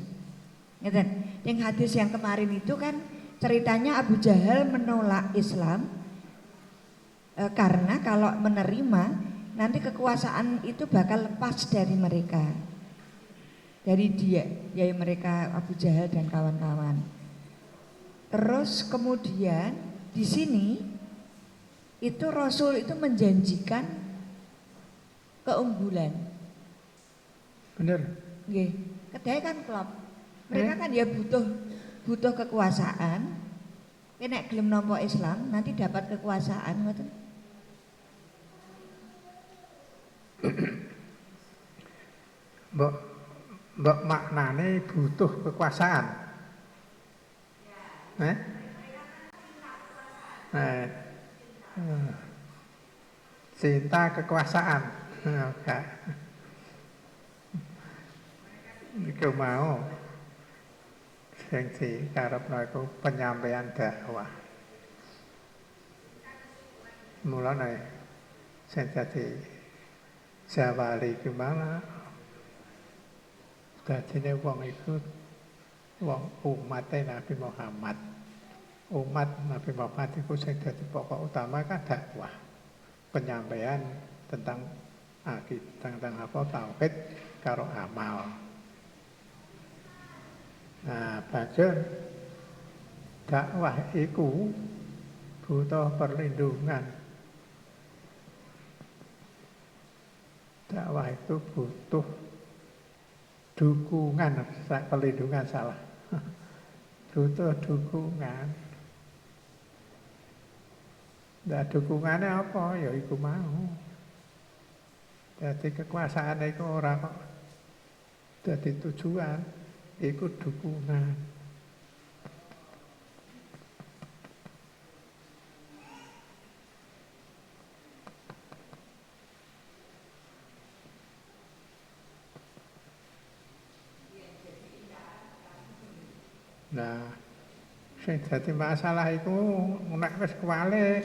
Ngeten. yang hadis yang kemarin itu kan ceritanya Abu Jahal menolak Islam e, karena kalau menerima nanti kekuasaan itu bakal lepas dari mereka dari dia yaitu mereka Abu Jahal dan kawan-kawan Terus kemudian di sini itu Rasul itu menjanjikan keunggulan. Bener. Nggih. Kedai kan klub. Mereka kan ya butuh butuh kekuasaan. Nek gelem nampa Islam nanti dapat kekuasaan ngoten. <clears throat> Mbok mbok maknane butuh kekuasaan. Eh? Eh. Hmm. Cinta kekuasaan. <laughs> Enggak. Iku mau sing dikarepno iku penyampaian dakwah. mulane sing dadi jawali gimana dadine wong iku wong umat Nabi Muhammad umat Nabi Muhammad itu sing dadi pokok utama kan dakwah penyampaian tentang akidah tentang apa tauhid karo amal nah banjur dakwah iku butuh perlindungan. Dakwah itu butuh dukungan perlindungan salah. <laughs> Butuh dukungan. Nah dukungannya apa? Ya iku mau. Jadi kekuasaan itu orang jadi tujuan itu dukungan Nah, sing dadi masalah iku nek wis kuwalik.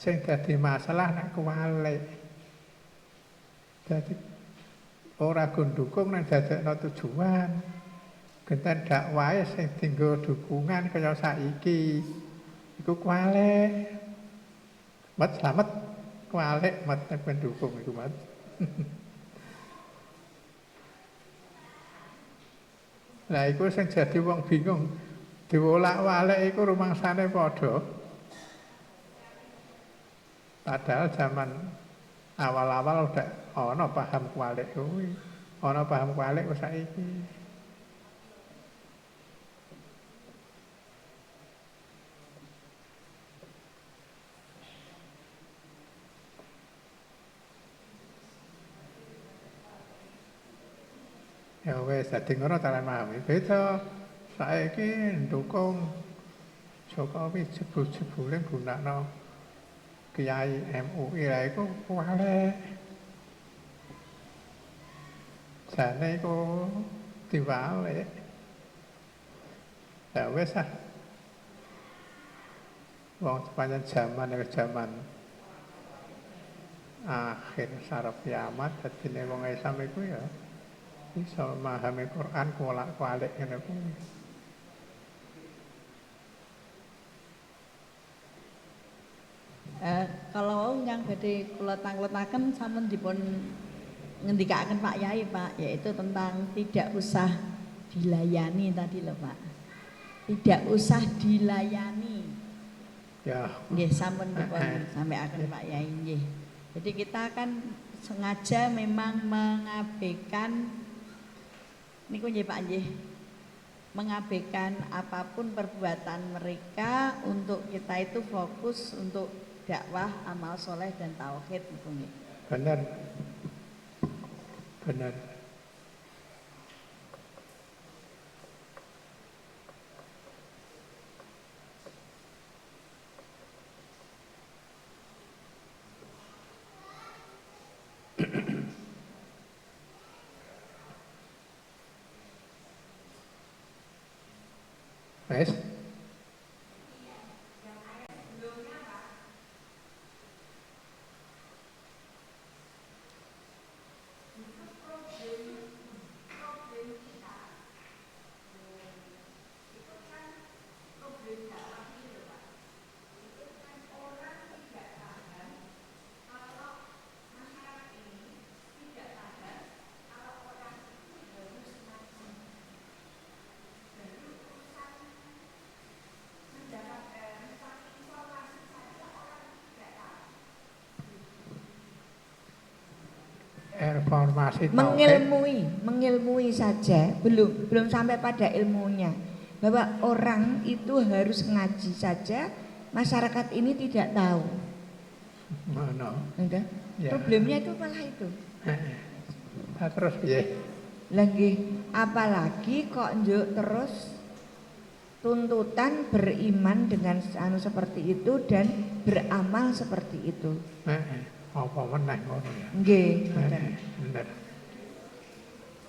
Sing dadi masalah nek kuwalik. Dadi ora gondukung nek dadekno tujuan. Genten dakwahe sing dienggo dukungan kaya saiki. Iku kuwalik. Mat slamet kuwalik mat nek mendukung iku mat. <laughs> Lah iku sing jadi wong bingung. Diwolak-walik iku rumangsane padha. Padahal zaman awal-awal udah ana paham kualik kuwi. Ana paham kualik wis saiki. Ya wis dadi ngono cara memahami. Beda saiki ndukung Jokowi jebul-jebule gunakno Kiai MUI lah iku kuwale. Jane iku diwale. Ya wis ah. Wong sepanjang zaman ya zaman akhir sarap kiamat dadine wong Islam iku ya bisa memahami Quran kualak-kualik ngene kuwi. Eh, kalau yang badhe kula tangletaken sampun dipun ngendikaken Pak Yai Pak yaitu tentang tidak usah dilayani tadi loh Pak. Tidak usah dilayani. Ya, Nggih sampun dipun Eh, eh. sampai akan Pak Yai nggih. Jadi kita kan sengaja memang mengabaikan niku nggih Pak nggih. Mengabaikan apa pun perbuatan mereka untuk kita itu fokus untuk dakwah, amal soleh dan tauhid nggih. benar. Benar. Wes? Reformasi tauhid. mengilmui, mengilmui saja, belum belum sampai pada ilmunya. Bahwa orang itu harus ngaji saja, masyarakat ini tidak tahu. Mana? Udah. Ya. Problemnya itu malah itu. Nah, terus piye? Lagi apalagi kok njuk terus tuntutan beriman dengan anu seperti itu dan beramal seperti itu. Heeh. Apa meneh ngono ya? Nggih, ngoten. Bener.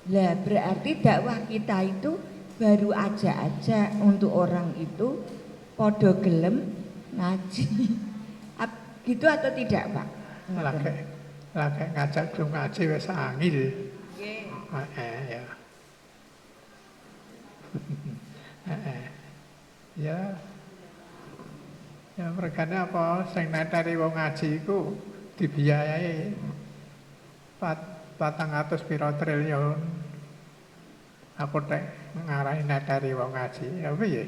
Lah berarti dakwah kita itu baru aja-aja untuk orang itu podo gelem ngaji. <laughs> Gitu atau tidak, Pak? Lagi lagi ngajak gelem ngaji wis angil. Nggih. Eh, ya. <laughs> Eh, ya. Ya mergane apa sing neteri wong ngaji iku dibiayai pat patang atus piro triliun. Aku tek ngarahi neteri wong ngaji, ya piye?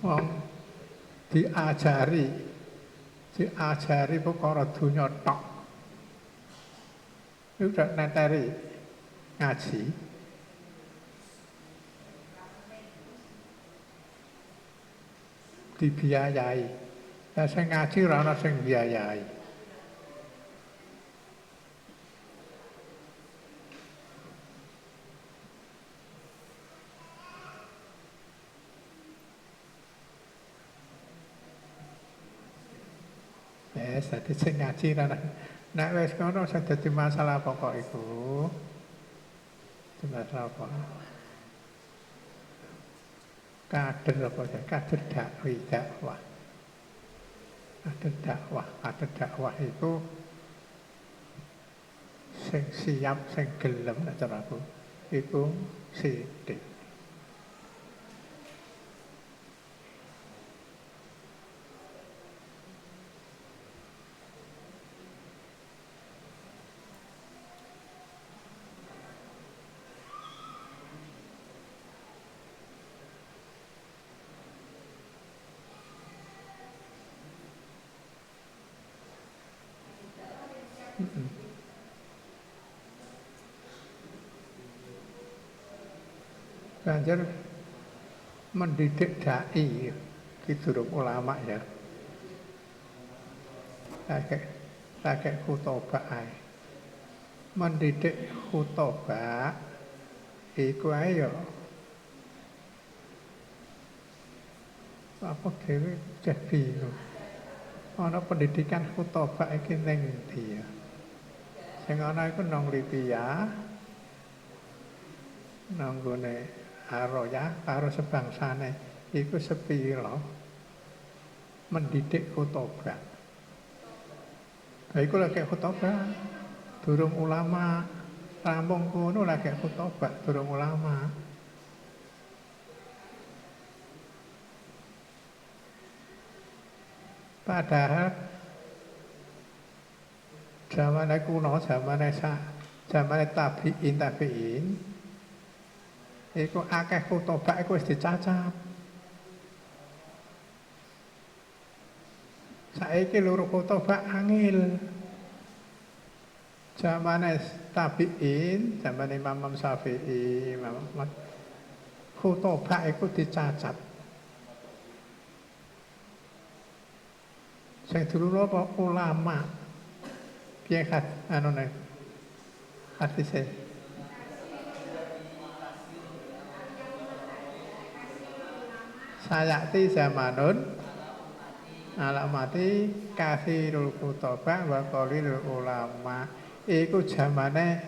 Wong diajari diajari perkara donya tok. Itu udah neteri ngaji. Dibiayai. Lah sing ngaji ora ana sing biayai. Wes dadi sing ngaji ra ana- nek wis ngono sing dadi masalah pokok iku. Dadi masalah apa? Kader apa ya? Kader dakwah, dakwah. Kader dakwah, kader dakwah itu sing siap, sing gelem nek caraku. Iku sithik. Banjur mendidik dai durung ulama ya. Lagi lagi khutbah. Mendidik khutbah iku ae ya apa dhewe cek bingung. Ana pendidikan khutbah iki ning ndi ya? Sing ana iku nang Libya, nang gone Aroya karo sebangsane iku sepiro mendidik khutbah. Lah iku lagi khutbah durung ulama rampung kono lagi khutbah durung ulama. Padahal zaman kuno, zaman sa, zaman tabiin tabiin, iku akeh khutbah iku wis dicacap. Saiki loro khutbah angel. Zamane tabiin, zaman Imam Imam Syafi'i, Imam Ahmad, khutbah iku dicacat. Sing dulu apa ulama. Piye kat anu nek hadise. Sayati zamanun alamati kasirul kutobah wa qalilul ulama. Iku zamane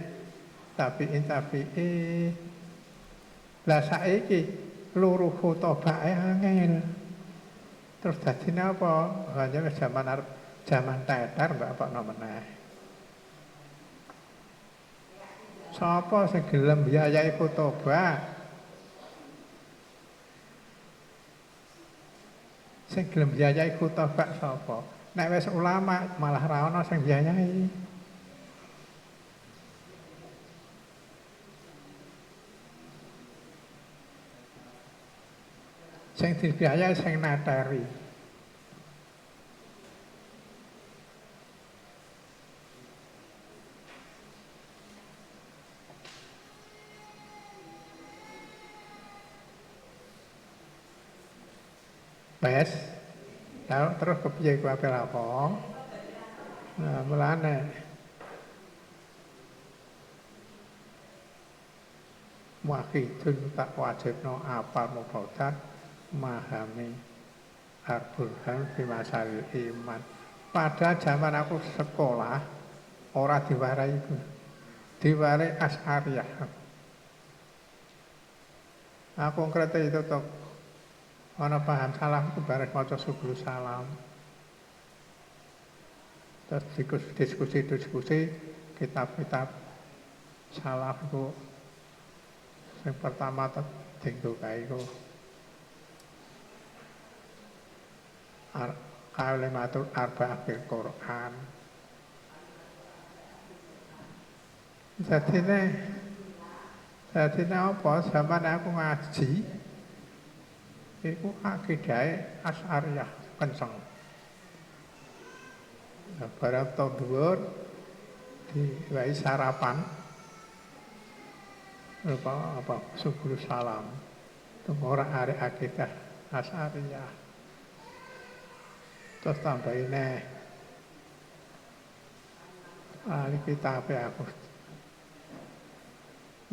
tabiin tabiin. Lah saiki loro khutbah angel. Terus dadi napa? Hanya wis zaman arep zaman teter mbak apa meneh. Sapa sing gelem biayai khutbah? Sing gelem biayai khutbah sapa? Nek wis ulama malah ra ono sing biayai. Sing dibiayai sing nateri. Wes. Lalu terus kepiye ku apel apa? Nah, mulane Wahidun tak wajibno apa mufadat memahami Al-Burhan fi masalil iman. Pada zaman aku sekolah ora diwarai itu. Diwarai As'ariyah. Nah, konkretnya itu tuh ana paham salah itu bareng maca subul salam. Terus diskusi-diskusi kitab-kitab salah itu yang pertama tinggal kayak itu kalimatul arba'ah bil Quran. Jadi ini, jadi ini apa? Zaman aku ngaji, itu akidai asyariah kenceng. Nah, barang tahun dua diwai sarapan, apa apa subuh salam, itu orang hari akidah asyariah. Terus tambah ini, ahli kitab aku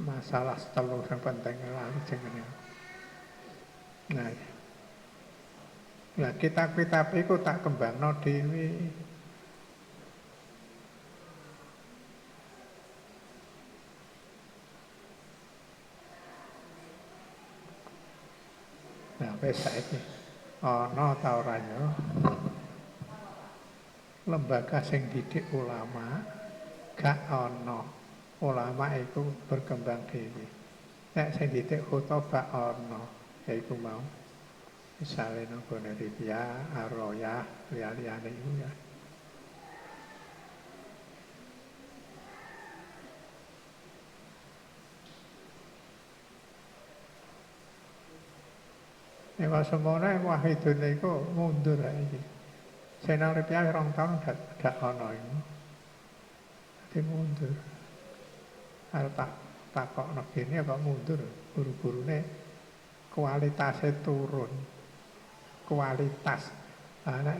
masalah telur yang penting jenenge. Nah, nah kitab-kitab itu tak kembang no dewi. Nah, wis saiki ana ta ora ya? Lembaga sing didik ulama gak ana. Ulama itu berkembang dewi. Nek sing didik khutbah ana, yaiku mau misalnya Libya, Arroya, liya-liyane iku ya. Nek kok semono wahidun iku mundur iki. Sing nang Libya rong tahun gak gak ana iku. Mundur. Arep tak takokno kene kok mundur guru-gurune kualitasnya turun. Kualitas. Lah nek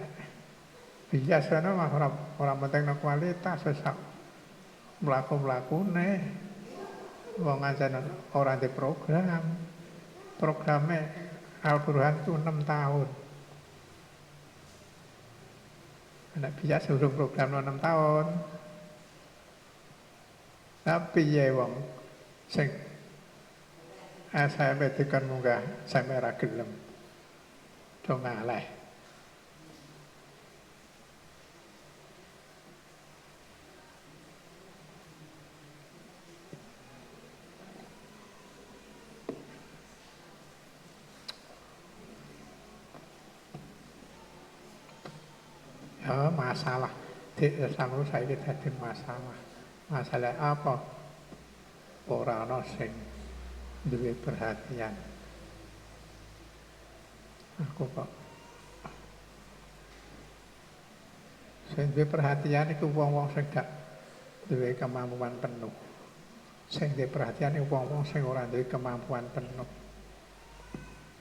biasane mah ora ora penting kualitas wis sak mlaku-mlakune. Wong ancen ora di program. Programnya Al-Quran itu 6 tahun. Anak biasa suruh program 6 tahun. Tapi ya wong sing SMP tekan munggah sampe ra gelem. Do ngaleh. Ya masalah di sama saya dadi masalah. Masalah apa? Ora ana sing duwe perhatian. Aku kok sing duwe perhatian iku wong-wong sing gak duwe kemampuan penuh. Sing duwe perhatian iku wong-wong sing ora duwe kemampuan penuh.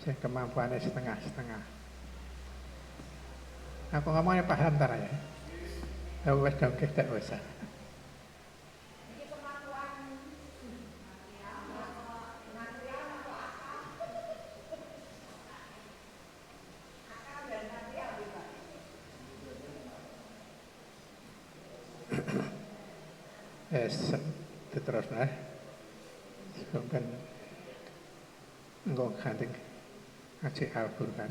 Sing kemampuannya setengah-setengah. Aku ngomongnya paham tar ya. Ya wes dong kita usah. Yes, terus nah. Kan enggak kanting ngaji Al-Quran.